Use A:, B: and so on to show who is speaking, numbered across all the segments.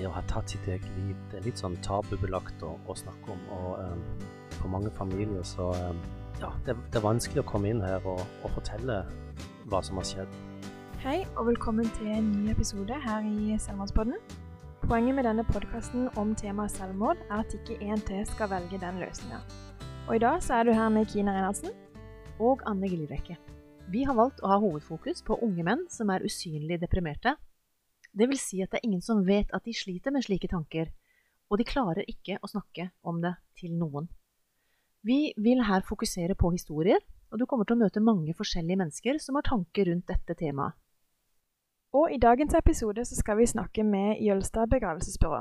A: det å ha tatt sitt eget liv, det er litt sånn tabubelagt å, å snakke om. Og um, for mange familier så um, ja, det, det, er vanskelig å komme inn her og, og, fortelle hva som har skjedd.
B: Hei, og velkommen til en ny episode her i Selvmordspodden. Poenget med denne podkasten om temaet selvmord er at ikke én til skal velge den løsninga. Og i dag så er du her med Kina Reinhardsen.
C: Og Anne Gillivekke. Vi har valgt å ha hovedfokus på unge menn som er usynlig deprimerte det vil si at det er ingen som vet at de sliter med slike tanker, og de klarer ikke å snakke om det til noen. Vi vil her fokusere på historier, og du kommer til å møte mange forskjellige mennesker som har tanker rundt dette temaet.
B: Og i dagens episode så skal vi snakke med Jølstad begravelsesbyrå.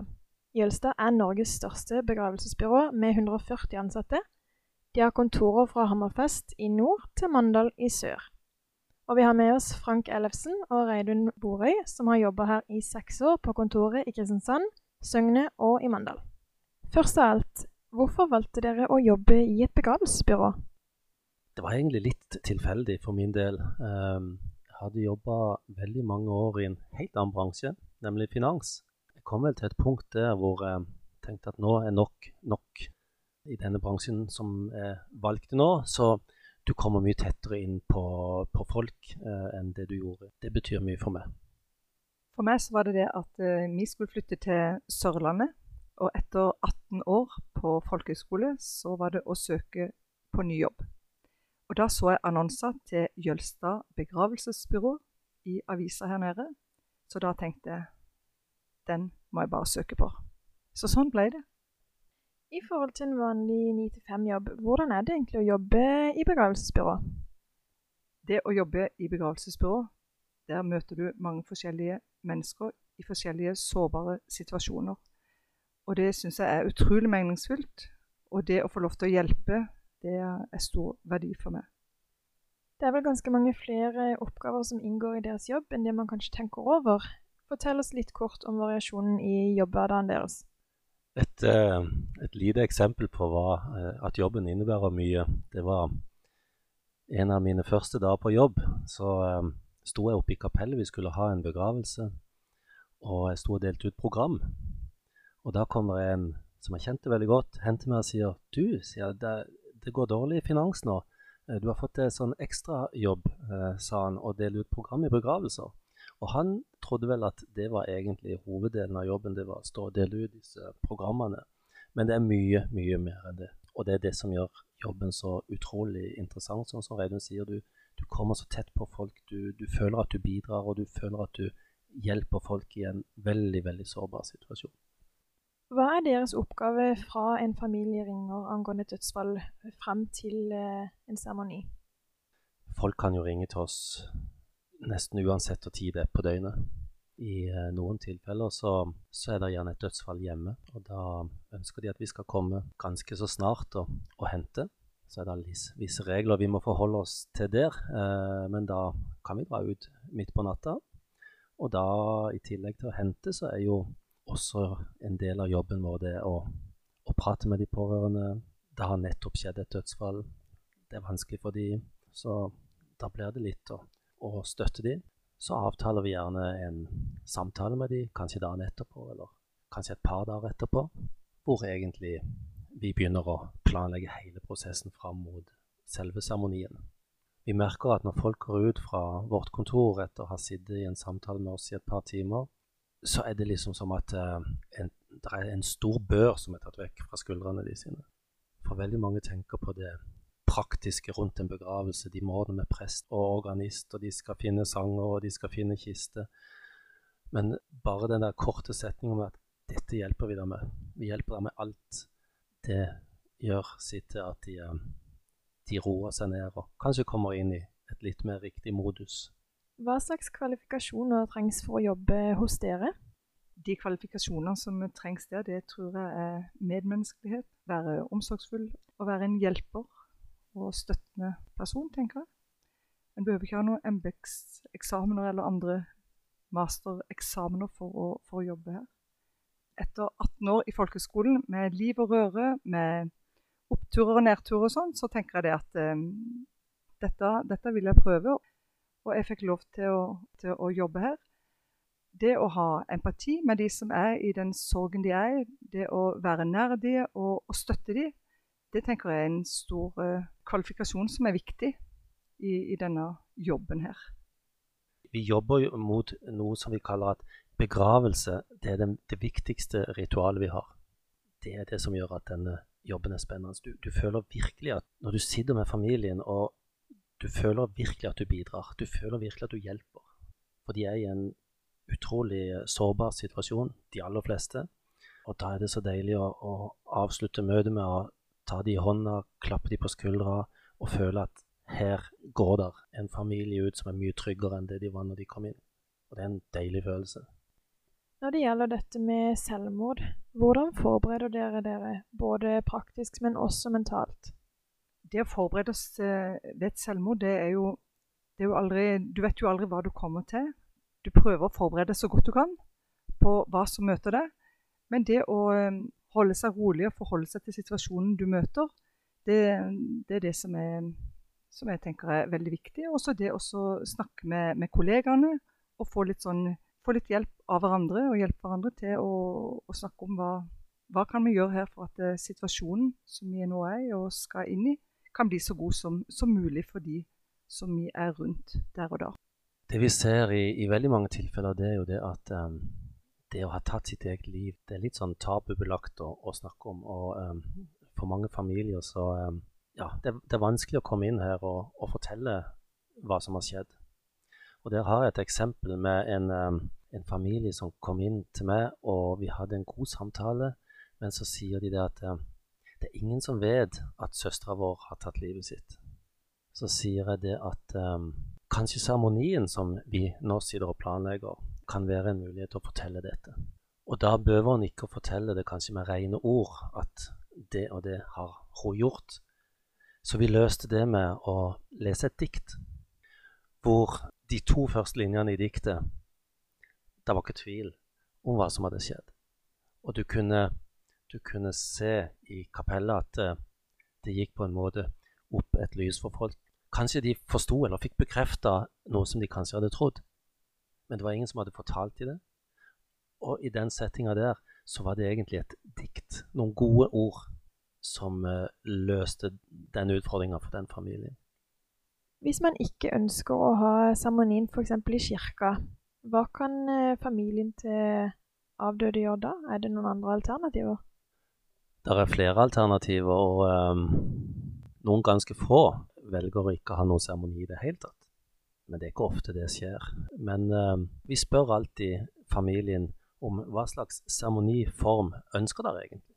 B: Jølstad er Norges største begravelsesbyrå med 140 ansatte. De har kontorer fra Hammerfest i nord til Mandal i sør. Og vi har med oss Frank Ellefsen og Reidun Borøy, som har jobba her i seks år på kontoret i Kristiansand, Søgne og i Mandal. Først av alt, hvorfor valgte dere å jobbe i et begravelsesbyrå?
A: Det var egentlig litt tilfeldig for min del. Ehm, jeg hadde jobba veldig mange år i en helt annen bransje, nemlig finans. Jeg kom vel til et punkt der hvor jeg tenkte at nå er nok nok i denne bransjen som jeg valgte nå. Så du kommer mye tettere inn på, på folk eh, enn det du gjorde. Det betyr mye for meg.
D: For meg så var det det at eh, vi skulle flytte til Sørlandet. Og etter 18 år på folkehøyskole så var det å søke på ny jobb. Og da så jeg annonser til Jølstad begravelsesbyrå i avisa her nede. Så da tenkte jeg den må jeg bare søke på. Så sånn ble det.
B: I forhold til en vanlig 9-5-jobb, hvordan er det egentlig å jobbe i begravelsesbyrå?
D: Det å jobbe i begravelsesbyrå, der møter du mange forskjellige mennesker i forskjellige sårbare situasjoner. Og det syns jeg er utrolig meningsfullt. Og det å få lov til å hjelpe, det er stor verdi for meg.
B: Det er vel ganske mange flere oppgaver som inngår i deres jobb enn det man kanskje tenker over. Fortell oss litt kort om variasjonen i jobbhverdagen deres.
A: Et, eh, et, lite eksempel på hva, eh, at jobben innebærer mye, det var en av mine første dager på jobb. Så um, sto jeg oppe i kapellet, vi skulle ha en begravelse. Og jeg sto og delte ut program. Og da kommer en som jeg kjente veldig godt, hen til meg og sier Du, sier det, det går dårlig i finans nå. Du har fått sånn ekstrajobb, eh, sa han, og deler ut program i begravelser. Og han trodde vel at det var egentlig hoveddelen av jobben, det var å stå og dele ut disse programmene. Men det er mye, mye mer enn det. Og det er det som gjør jobben så utrolig interessant. Sånn som Reidun sier, du, du, kommer så tett på folk. Du, du, føler at du bidrar, og du føler at du hjelper folk i en veldig, veldig sårbar situasjon.
B: Hva er deres oppgave fra en familie ringer angående dødsfall frem til eh, en seremoni?
A: Folk kan jo ringe til oss nesten uansett hvor tid det er på døgnet. I eh, noen tilfeller så, så, er det gjerne et dødsfall hjemme, og da ønsker de at vi skal komme ganske så snart og, og hente. Så er det visse regler vi må forholde oss til der, eh, men da kan vi dra ut midt på natta. Og da, i tillegg til å hente, så er jo også en del av jobben vår det å, å prate med de pårørende. Det har nettopp skjedd et dødsfall. Det er vanskelig for de, så da blir det litt å og støtte de, så avtaler vi gjerne en samtale med de, kanskje dagen etterpå, eller kanskje et par dager etterpå, hvor egentlig vi begynner å planlegge hele prosessen fram mot selve seremonien. Vi merker at når folk går ut fra vårt kontor etter å ha sittet i en samtale med oss i et par timer, så er det liksom som at uh, en, det er en stor bør som er tatt vekk fra skuldrene de sine. For veldig mange tenker på det praktiske rundt en begravelse. De må ordne med prest og organist, og de skal finne sanger, og de skal finne kiste. Men bare den der korte setningen om at 'dette hjelper vi deg med', vi hjelper deg med alt, det gjør sitt til at de, eh, de roer seg ned og kanskje kommer inn i et litt mer riktig modus.
B: Hva slags kvalifikasjoner trengs for å jobbe hos dere?
D: De kvalifikasjonene som trengs der, det tror jeg er medmenneskelighet, være omsorgsfull og være en hjelper og støttende person, tenker jeg. En behøver ikke ha noen embetseksamener eller andre mastereksamener for for å jobbe her. Etter 18 år i folkeskolen med liv og røre, med oppturer og nedturer og sånn, så tenker jeg det at eh, dette, dette, vil jeg prøve. Og jeg fikk lov til å, til å jobbe her. det å ha empati med de som er i den sorgen de er i, det å være nær de og, og støtte de, det tenker jeg er en stor uh, kvalifikasjon som er viktig i, i, denne jobben her.
A: Vi jobber jo mot noe som vi kaller at begravelse det er det, det viktigste ritualet vi har. Det er det som gjør at denne jobben er spennende. Du, du føler virkelig at når du sitter med familien og du føler virkelig at du bidrar, du føler virkelig at du hjelper. For de er i en utrolig sårbar situasjon, de aller fleste. Og da er det så deilig å, å avslutte møtet med å ta de i hånda, klappe de på skuldra og føle at her går der en familie ut som er mye tryggere enn det de var når de kom inn. Og det er en deilig følelse.
B: Når det gjelder dette med selvmord, hvordan forbereder dere dere, både praktisk, men også mentalt?
D: Det å forberede oss eh, ved et selvmord, det er jo, det er jo aldri Du vet jo aldri hva du kommer til. Du prøver å forberede så godt du kan på hva som møter deg. Men det å eh, holde seg rolig og forholde seg til situasjonen du møter, det, det er det som, er, som, jeg tenker er veldig viktig. Også det å snakke med, med, kollegaene og få litt, sånn, få litt, hjelp av hverandre. Og hjelpe hverandre til å, å snakke om hva, hva kan vi gjøre her for at uh, situasjonen som vi nå er i og skal inn i, kan bli så god som, som mulig for de som vi er rundt der og da.
A: Det vi ser i, i veldig mange tilfeller, det er jo det at um det å ha tatt sitt eget liv, det er litt sånn tabubelagt å, å snakke om. Og um, for mange familier så um, ja, det, det, er vanskelig å komme inn her og, og, fortelle hva som har skjedd. Og der har jeg et eksempel med en, um, en, familie som kom inn til meg, og vi hadde en god samtale. Men så sier de det at det er ingen som vet at søstera vår har tatt livet sitt. Så sier jeg det at kanskje seremonien som vi nå sitter og planlegger, kan være en mulighet til å fortelle dette. Og da behøver hun ikke å fortelle det kanskje med rene ord, at det og det har hun gjort. Så vi løste det med å lese et dikt, hvor de to første linjene i diktet Det var ikke tvil om hva som hadde skjedd. Og du kunne, du kunne se i kapellet at uh, det gikk på en måte opp et lys for folk. Kanskje de forsto eller fikk bekrefta noe som de kanskje hadde trodd men det var ingen som hadde fortalt dem det. Og i den settinga der så var det egentlig et dikt, noen gode ord, som uh, løste den utfordringa for den familien.
B: Hvis man ikke ønsker å ha seremonien f.eks. i kirka, hva kan uh, familien til avdøde gjøre da? Er det noen andre alternativer?
A: Det er flere alternativer, og um, noen ganske få velger å ikke ha noen seremoni i det hele tatt men det er ikke ofte det skjer. Men uh, vi spør alltid familien om hva slags seremoniform ønsker dere egentlig.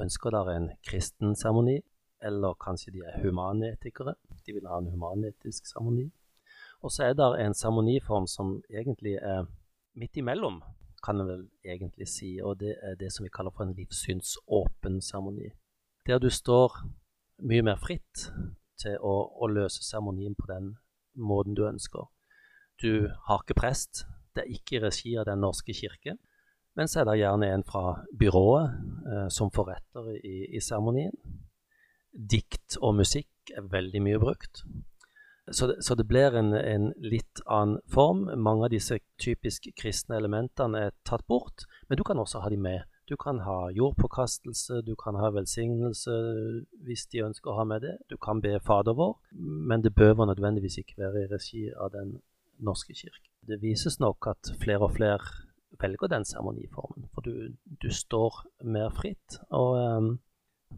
A: Ønsker dere en kristen seremoni, eller kanskje de er humanetikere? De vil ha en humanetisk seremoni. Og så er det en seremoniform som egentlig er midt imellom, kan en vel egentlig si, og det er det som vi kaller for en livssynsåpen seremoni. Der du står mye mer fritt til å, å løse seremonien på den måten du ønsker. Du har ikke prest, det er ikke i regi av Den norske kirke. Men så er det gjerne en fra byrået eh, som forretter i seremonien. Dikt og musikk er veldig mye brukt. Så det, så det blir en, en, litt annen form. Mange av disse typisk kristne elementene er tatt bort, men du kan også ha de med du kan ha jordpåkastelse, du kan ha velsignelse hvis de ønsker å ha med det. Du kan be Fader vår, men det bør nødvendigvis ikke være i regi av Den norske kirke. Det vises nok at flere og flere velger den seremoniformen, for du, du, står mer fritt. Og um,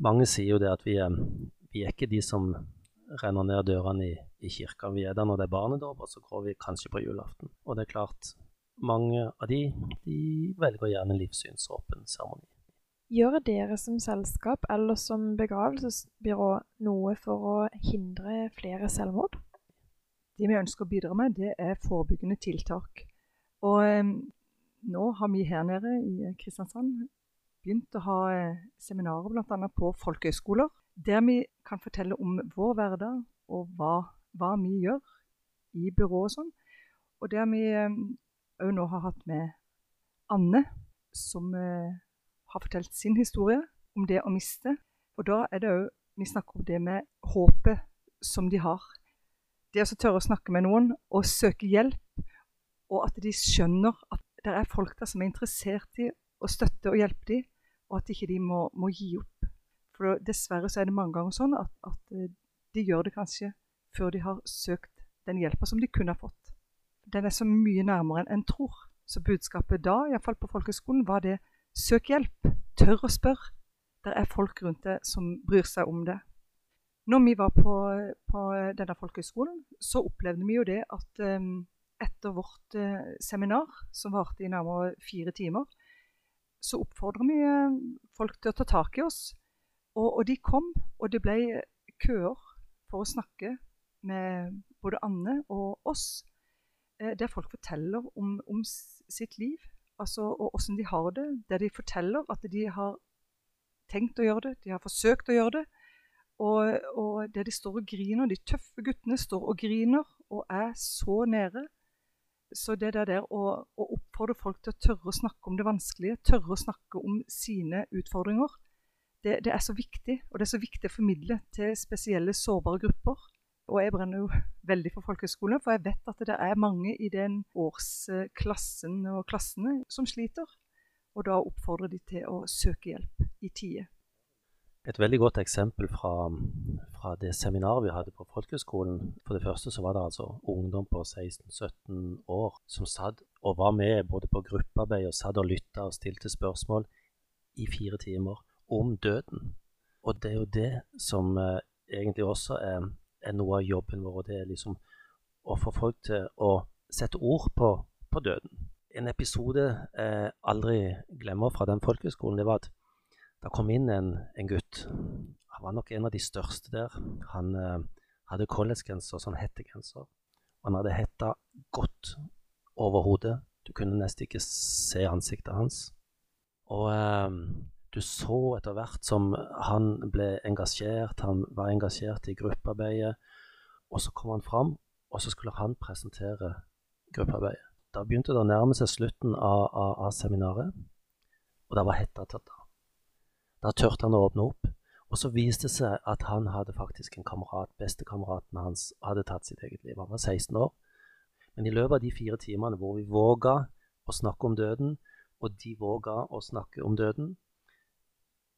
A: mange sier jo det at vi, um, vi, er ikke de som renner ned dørene i, i kirka. Vi er der når det er barnedåp, og så går vi kanskje på julaften. Og det er klart, mange av de, de velger gjerne livssynsåpen seremoni.
B: Gjør dere som selskap eller som begravelsesbyrå noe for å hindre flere selvmord?
D: Det vi ønsker å bidra med, det er forebyggende tiltak. Og eh, nå har vi her nede i Kristiansand begynt å ha eh, seminarer bl.a. på folkehøyskoler, der vi kan fortelle om vår hverdag og hva, hva vi gjør i byrået og sånn. Og der vi eh, òg nå har hatt med Anne, som eh, har fortalt sin historie om det å miste. Og da er det òg Vi snakker om det med håpet som de har. Det å tørre å snakke med noen og søke hjelp og at de skjønner at det er folk der som er interessert i å støtte og hjelpe dem, og at ikke de må, må gi opp. For dessverre så er det mange ganger sånn at, at eh, de gjør det kanskje før de har søkt den hjelpa som de kunne ha fått. Den er så mye nærmere enn en tror. Så budskapet da, iallfall på folkehøgskolen, var det søk hjelp. Tør å spørre. Det er folk rundt deg som bryr seg om det. Når vi var på, på denne folkehøgskolen, så opplevde vi jo det at um, etter vårt uh, seminar, som varte i nærmere fire timer, så oppfordrer vi uh, folk til å ta tak i oss. Og, og de kom, og det ble køer for å snakke med både Anne og oss, der folk forteller om, om sitt liv altså, og hvordan de har det. Der de forteller at de har tenkt å gjøre det, de har forsøkt å gjøre det. Og, og der de står og griner. De tøffe guttene står og griner og er så nede. Så det der å, å oppfordre folk til å tørre å snakke om det vanskelige, tørre å snakke om sine utfordringer, det, det, er så viktig. Og det er så viktig å formidle til spesielle sårbare grupper. Og jeg brenner jo veldig for folkehøyskole, for jeg vet at det er mange i den årsklassen og klassene som sliter. Og da oppfordrer de til å søke hjelp i tide.
A: Et veldig godt eksempel fra, fra, det seminaret vi hadde på folkehøyskolen. For det første så var det altså ungdom på 16-17 år som satt og var med både på gruppearbeid og satt og lytta og stilte spørsmål i fire timer om døden. Og det er jo det som eh, egentlig også er er noe av jobben vår. og Det er liksom å få folk til å sette ord på, på døden. En episode jeg aldri glemmer fra den folkehøgskolen, det var at det kom inn en, en, gutt. Han var nok en av de største der. Han eh, hadde collegegenser, sånn hettegenser. Han hadde hetta godt over hodet. Du kunne nesten ikke se ansiktet hans. Og eh, du så etter hvert som han ble engasjert, han var engasjert i gruppearbeidet, og så kom han fram, og så skulle han presentere gruppearbeidet. Da begynte det å nærme seg slutten av, av, av seminaret, og da var hetta tatt av. Da turte han å åpne opp, og så viste det seg at han hadde faktisk en kamerat, bestekameraten hans hadde tatt sitt eget liv. Han var 16 år. Men i løpet av de fire timene hvor vi våga å snakke om døden, og de våga å snakke om døden,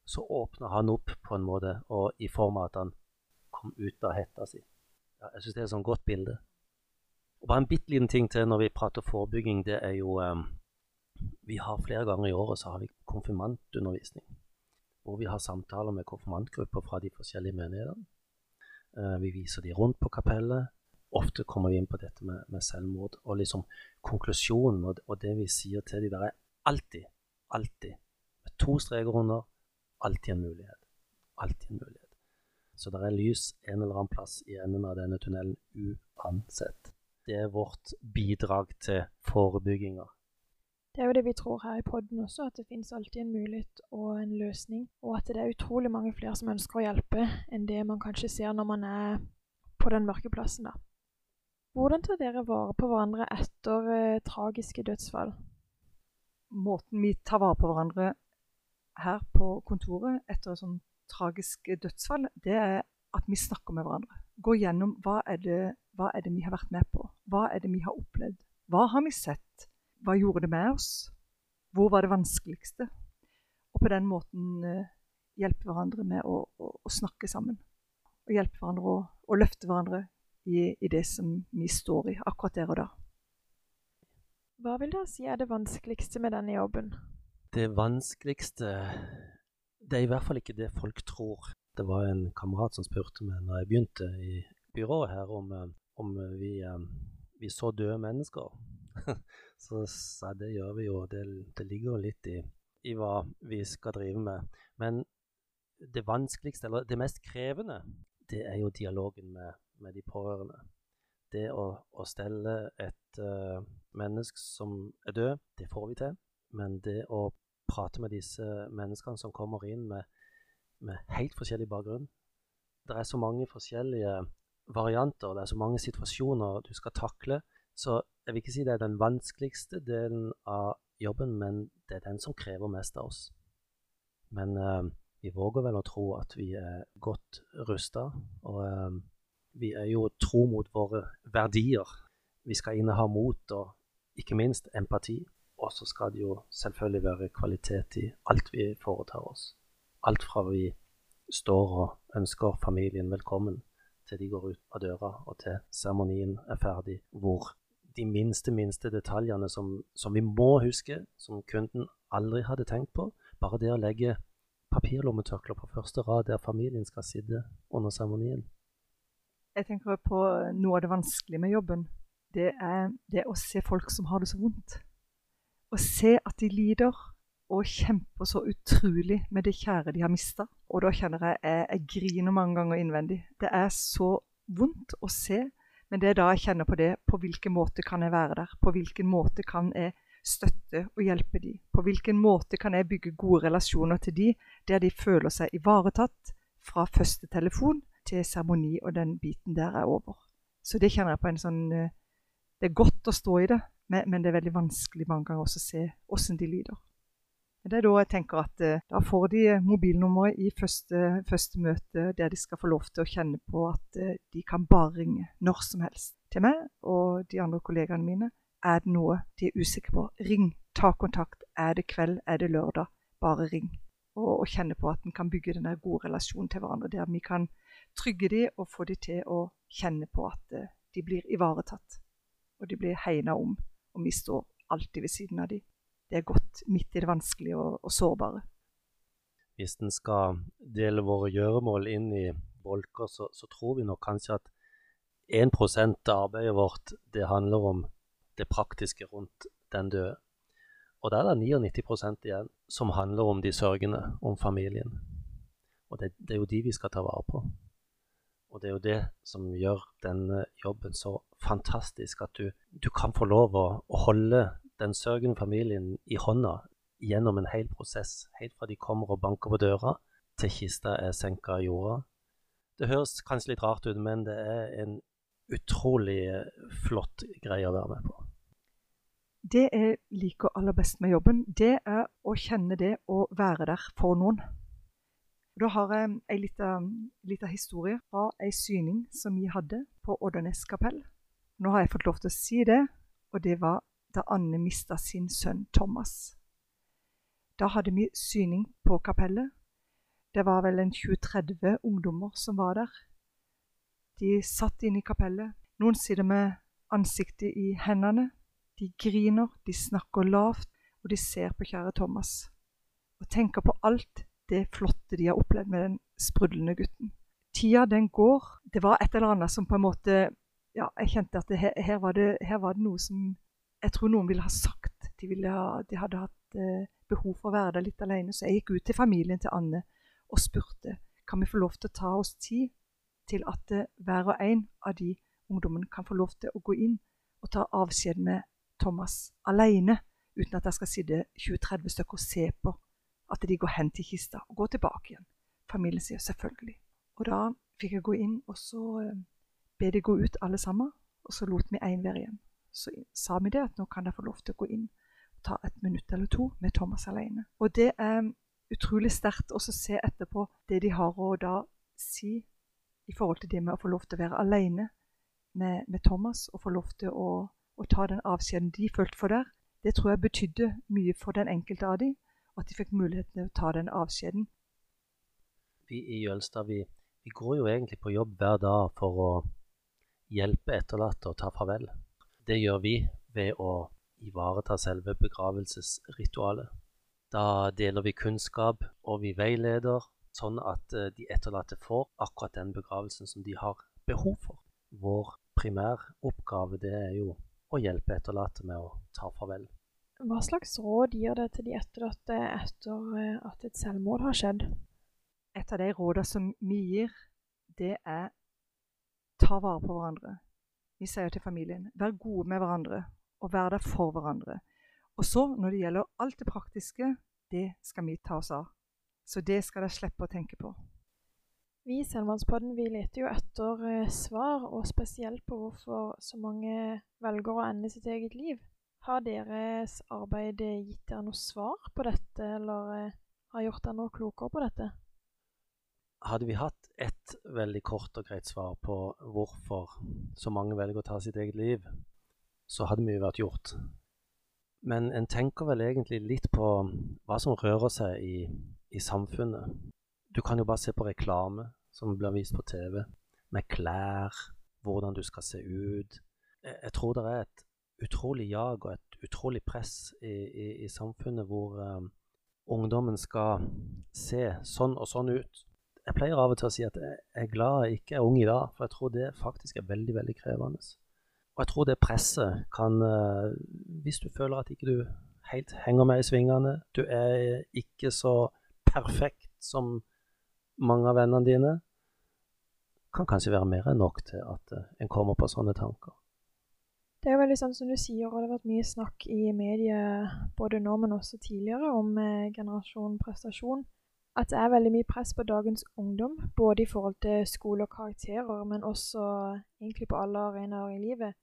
A: så åpner han opp på en måte, og i form av at han kom ut av hetta si. Ja, jeg syns det er et sånn godt bilde. Og Bare en bitte liten ting til når vi prater forebygging. Det er jo um, Vi har flere ganger i året så har vi konfirmantundervisning. Hvor vi har samtaler med konfirmantgrupper fra de forskjellige menighetene. Uh, vi viser de rundt på kapellet. Ofte kommer vi inn på dette med, med selvmord. Og liksom konklusjonen og, og, det vi sier til de der, er alltid, alltid med to streker under alltid en mulighet. Alltid en mulighet. Så det er lys en eller annen plass i enden av denne tunnelen uansett. Det er vårt bidrag til forebygginga.
B: Det er jo det vi tror her i podden også, at det finnes alltid en mulighet og en løsning. Og at det er utrolig mange flere som ønsker å hjelpe enn det man kanskje ser når man er på den mørke plassen. da. Hvordan tar dere vare på hverandre etter eh, tragiske dødsfall?
D: Måten vi tar vare på hverandre her på kontoret etter et sånn tragisk dødsfall, det er at vi snakker med hverandre. Går gjennom hva er, det, hva er det vi har vært med på? Hva er det vi har opplevd? Hva har vi sett? Hva gjorde det med oss? Hvor var det vanskeligste? Og på den måten uh, hjelpe hverandre med å, å, å, snakke sammen. Og hjelpe hverandre å, å løfte hverandre i, i, det som vi står i akkurat der og da.
B: Hva vil dere si er det vanskeligste med denne jobben?
A: Det vanskeligste Det er i hvert fall ikke det folk tror. Det var en kamerat som spurte meg når jeg begynte i byrået her, om, eh, om vi, eh, vi, så døde mennesker. så sa det gjør vi jo. Det, det ligger jo litt i, i, hva vi skal drive med. Men det vanskeligste, eller det mest krevende, det er jo dialogen med, med de pårørende. Det å, å stelle et uh, menneske som er død, det får vi til. Men det å prate med disse menneskene som kommer inn med, med helt forskjellig bakgrunn. Det er så mange forskjellige varianter, det er så mange situasjoner du skal takle. Så jeg vil ikke si det er den vanskeligste delen av jobben, men det er den som krever mest av oss. Men uh, vi våger vel å tro at vi er godt rusta. Og uh, vi er jo tro mot våre verdier. Vi skal inneha mot og ikke minst empati. Og så skal det jo selvfølgelig være kvalitet i alt vi foretar oss. Alt fra vi står og ønsker familien velkommen, til de går ut av døra og til seremonien er ferdig, hvor de minste, minste detaljene som, som, vi må huske, som kunden aldri hadde tenkt på, bare det å legge papirlommetørklær på første rad der familien skal sitte under seremonien.
D: Jeg tenker på noe av det vanskelige med jobben. Det er det å se folk som har det så vondt. Å se at de lider og kjemper så utrolig med det kjære de har mista. Og da kjenner jeg jeg, jeg griner mange ganger innvendig. Det er så vondt å se, men det er da jeg kjenner på det. På hvilken måte kan jeg være der? På hvilken måte kan jeg støtte og hjelpe de? På hvilken måte kan jeg bygge gode relasjoner til de, der de føler seg ivaretatt fra første telefon til seremoni og den biten der er over. Så det kjenner jeg på en sånn eh, Det er godt å stå i det, men det er veldig vanskelig mange ganger også å se åssen de lider. Det er da jeg tenker at eh, da får de mobilnummeret i første, første, møte, der de skal få lov til å kjenne på at eh, de kan bare ringe når som helst til meg og de andre kollegaene mine. Er det noe de er usikre på, ring. Ta kontakt. Er det kveld? Er det lørdag? Bare ring. Og, og kjenne på at en kan bygge den gode relasjonen til hverandre. Der vi kan trygge dem og få dem til å kjenne på at uh, de blir ivaretatt. Og de blir hegna om. Og vi står alltid ved siden av dem. Det er godt midt i det vanskelige og, og sårbare.
A: Hvis en skal dele våre gjøremål inn i bolker, så, så tror vi nok kanskje at 1 av arbeidet vårt det handler om det praktiske rundt den døde. Og da er det 99% igjen som handler om de sørgende, om familien. Og det, det, er jo de vi skal ta vare på. Og det er jo det som gjør denne jobben så fantastisk, at du, du kan få lov å, å, holde den sørgende familien i hånda gjennom en hel prosess, helt fra de kommer og banker på døra, til kista er senka i jorda. Det høres kanskje litt rart ut, men det er en utrolig flott greie å være med på
D: det jeg liker aller best med jobben, det er å kjenne det å være der for noen. Da har jeg ei lita historie fra ei syning som vi hadde på Oddernes kapell. Nå har jeg fått lov til å si det, og det var da Anne mista sin sønn Thomas. Da hadde vi syning på kapellet. Det var vel en 20-30 ungdommer som var der. De satt inne i kapellet. Noen sitter med ansiktet i hendene. De griner, de snakker lavt, og de ser på kjære Thomas. Og tenker på alt det flotte de har opplevd med den sprudlende gutten. Tida, den går. Det var et eller annet som på en måte Ja, jeg kjente at det, her, var det, her, var det, noe som jeg tror noen ville ha sagt. De, ville ha, de hadde hatt eh, behov for å være der litt alene. Så jeg gikk ut til familien til Anne og spurte kan vi få lov til å ta oss tid til at eh, hver og en av de ungdommene kan få lov til å gå inn og ta avskjed med Thomas alene, uten at jeg skal sitte 20-30 stykker og se på at de går hen til kista og går tilbake igjen. Familien sier selvfølgelig. Og da fikk jeg gå inn, og så eh, be de gå ut alle sammen. Og så lot vi én være igjen. Så sa vi det at nå kan dere få lov til å gå inn og ta et minutt eller to med Thomas alene. Og det er utrolig sterkt å se etterpå det de har å da si i forhold til det med å få lov til å være alene med, med Thomas og få lov til å å ta den avskjeden de følte for der, det tror jeg betydde mye for den enkelte av dem, at de fikk muligheten til å ta den avskjeden.
A: Vi i Jølstad vi, vi, går jo egentlig på jobb hver dag for å hjelpe etterlatte å ta farvel. Det gjør vi ved å ivareta selve begravelsesritualet. Da deler vi kunnskap, og vi veileder, sånn at eh, de etterlatte får akkurat den begravelsen som de har behov for. Vår primæroppgave det er jo å hjelpe etterlatte med å ta farvel.
B: Hva slags råd gir det til de etterlatte etter eh, at et selvmord har skjedd?
D: Et av de rådene som vi gir, det er ta vare på hverandre. Vi sier til familien vær gode med hverandre og vær der for hverandre. Og så, når det gjelder alt det praktiske, det skal vi ta oss av. Så det skal dere slippe å tenke på.
B: Vi i Selvmordspodden vi leter jo etter eh, svar, og spesielt på hvorfor så mange velger å ende sitt eget liv. Har deres arbeid gitt dere noe svar på dette, eller eh, har gjort dere noe klokere på dette?
A: Hadde vi hatt ett veldig kort og greit svar på hvorfor så mange velger å ta sitt eget liv, så hadde mye vært gjort. Men en tenker vel egentlig litt på hva som rører seg i, i samfunnet. Du kan jo bare se på reklame som blir vist på TV, med klær, hvordan du skal se ut. Jeg, jeg tror det er et utrolig jag og et utrolig press i, i, i samfunnet hvor um, ungdommen skal se sånn og sånn ut. Jeg pleier av og til å si at jeg er glad jeg ikke er ung i dag, for jeg tror det faktisk er veldig, veldig krevende. Og jeg tror det presset kan uh, Hvis du føler at ikke du helt henger med i svingene, du er ikke så perfekt som mange av vennene dine, kan kanskje være mer enn nok til at uh, en kommer på sånne tanker.
B: Det er jo veldig sånn som du sier, og det har vært mye snakk i mediet både nå, men også tidligere, om eh, generasjon prestasjon. At det er veldig mye press på dagens ungdom, både i forhold til skole og karakterer, men også egentlig på alle arenaer i livet.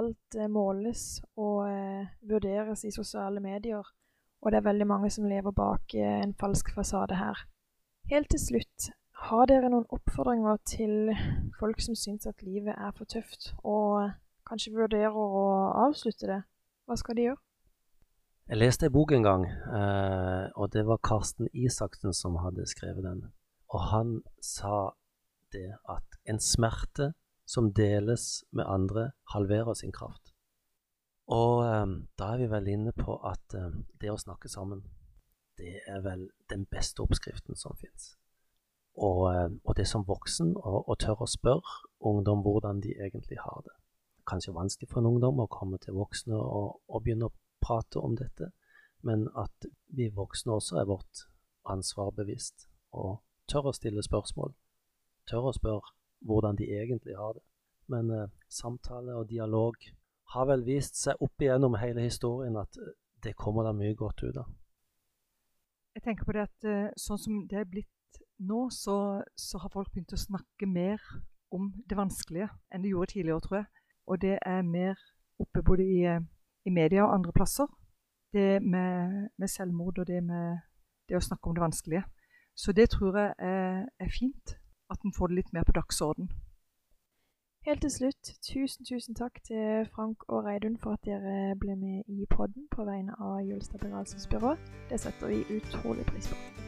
B: Alt eh, måles og eh, vurderes i sosiale medier, og det er veldig mange som lever bak eh, en falsk fasade her. Helt til slutt, har dere noen oppfordringer til folk som syns at livet er for tøft, og kanskje vurderer å avslutte det? Hva skal de gjøre?
A: Jeg leste en bok en gang, eh, og det var Karsten Isaksen som hadde skrevet den. Og han sa det at en smerte som deles med andre, halverer sin kraft. Og eh, da er vi vel inne på at eh, det å snakke sammen, det er vel den beste oppskriften som fins. Og, og, det som voksen å tørre å spørre ungdom hvordan de egentlig har det. Kanskje vanskelig for en ungdom å komme til voksne og, og begynne å prate om dette, men at vi voksne også er vårt ansvar bevisst og tør å stille spørsmål. Tør å spørre hvordan de egentlig har det. Men eh, samtale og dialog har vel vist seg opp igjennom hele historien at eh, det kommer da mye godt ut av.
D: Jeg tenker på det at uh, sånn som det er blitt nå, så, så, har folk begynt å snakke mer om det vanskelige enn de gjorde tidligere, tror jeg. Og det er mer oppe både i uh, i media og andre plasser. Det med, med selvmord og det med det å snakke om det vanskelige. Så det tror jeg er, er fint, at en får det litt mer på dagsorden.
B: Helt til slutt, tusen tusen takk til Frank og Reidun for at dere ble med i podden på vegne av Jølstad begravelsesbyrå. Det setter vi utrolig pris på.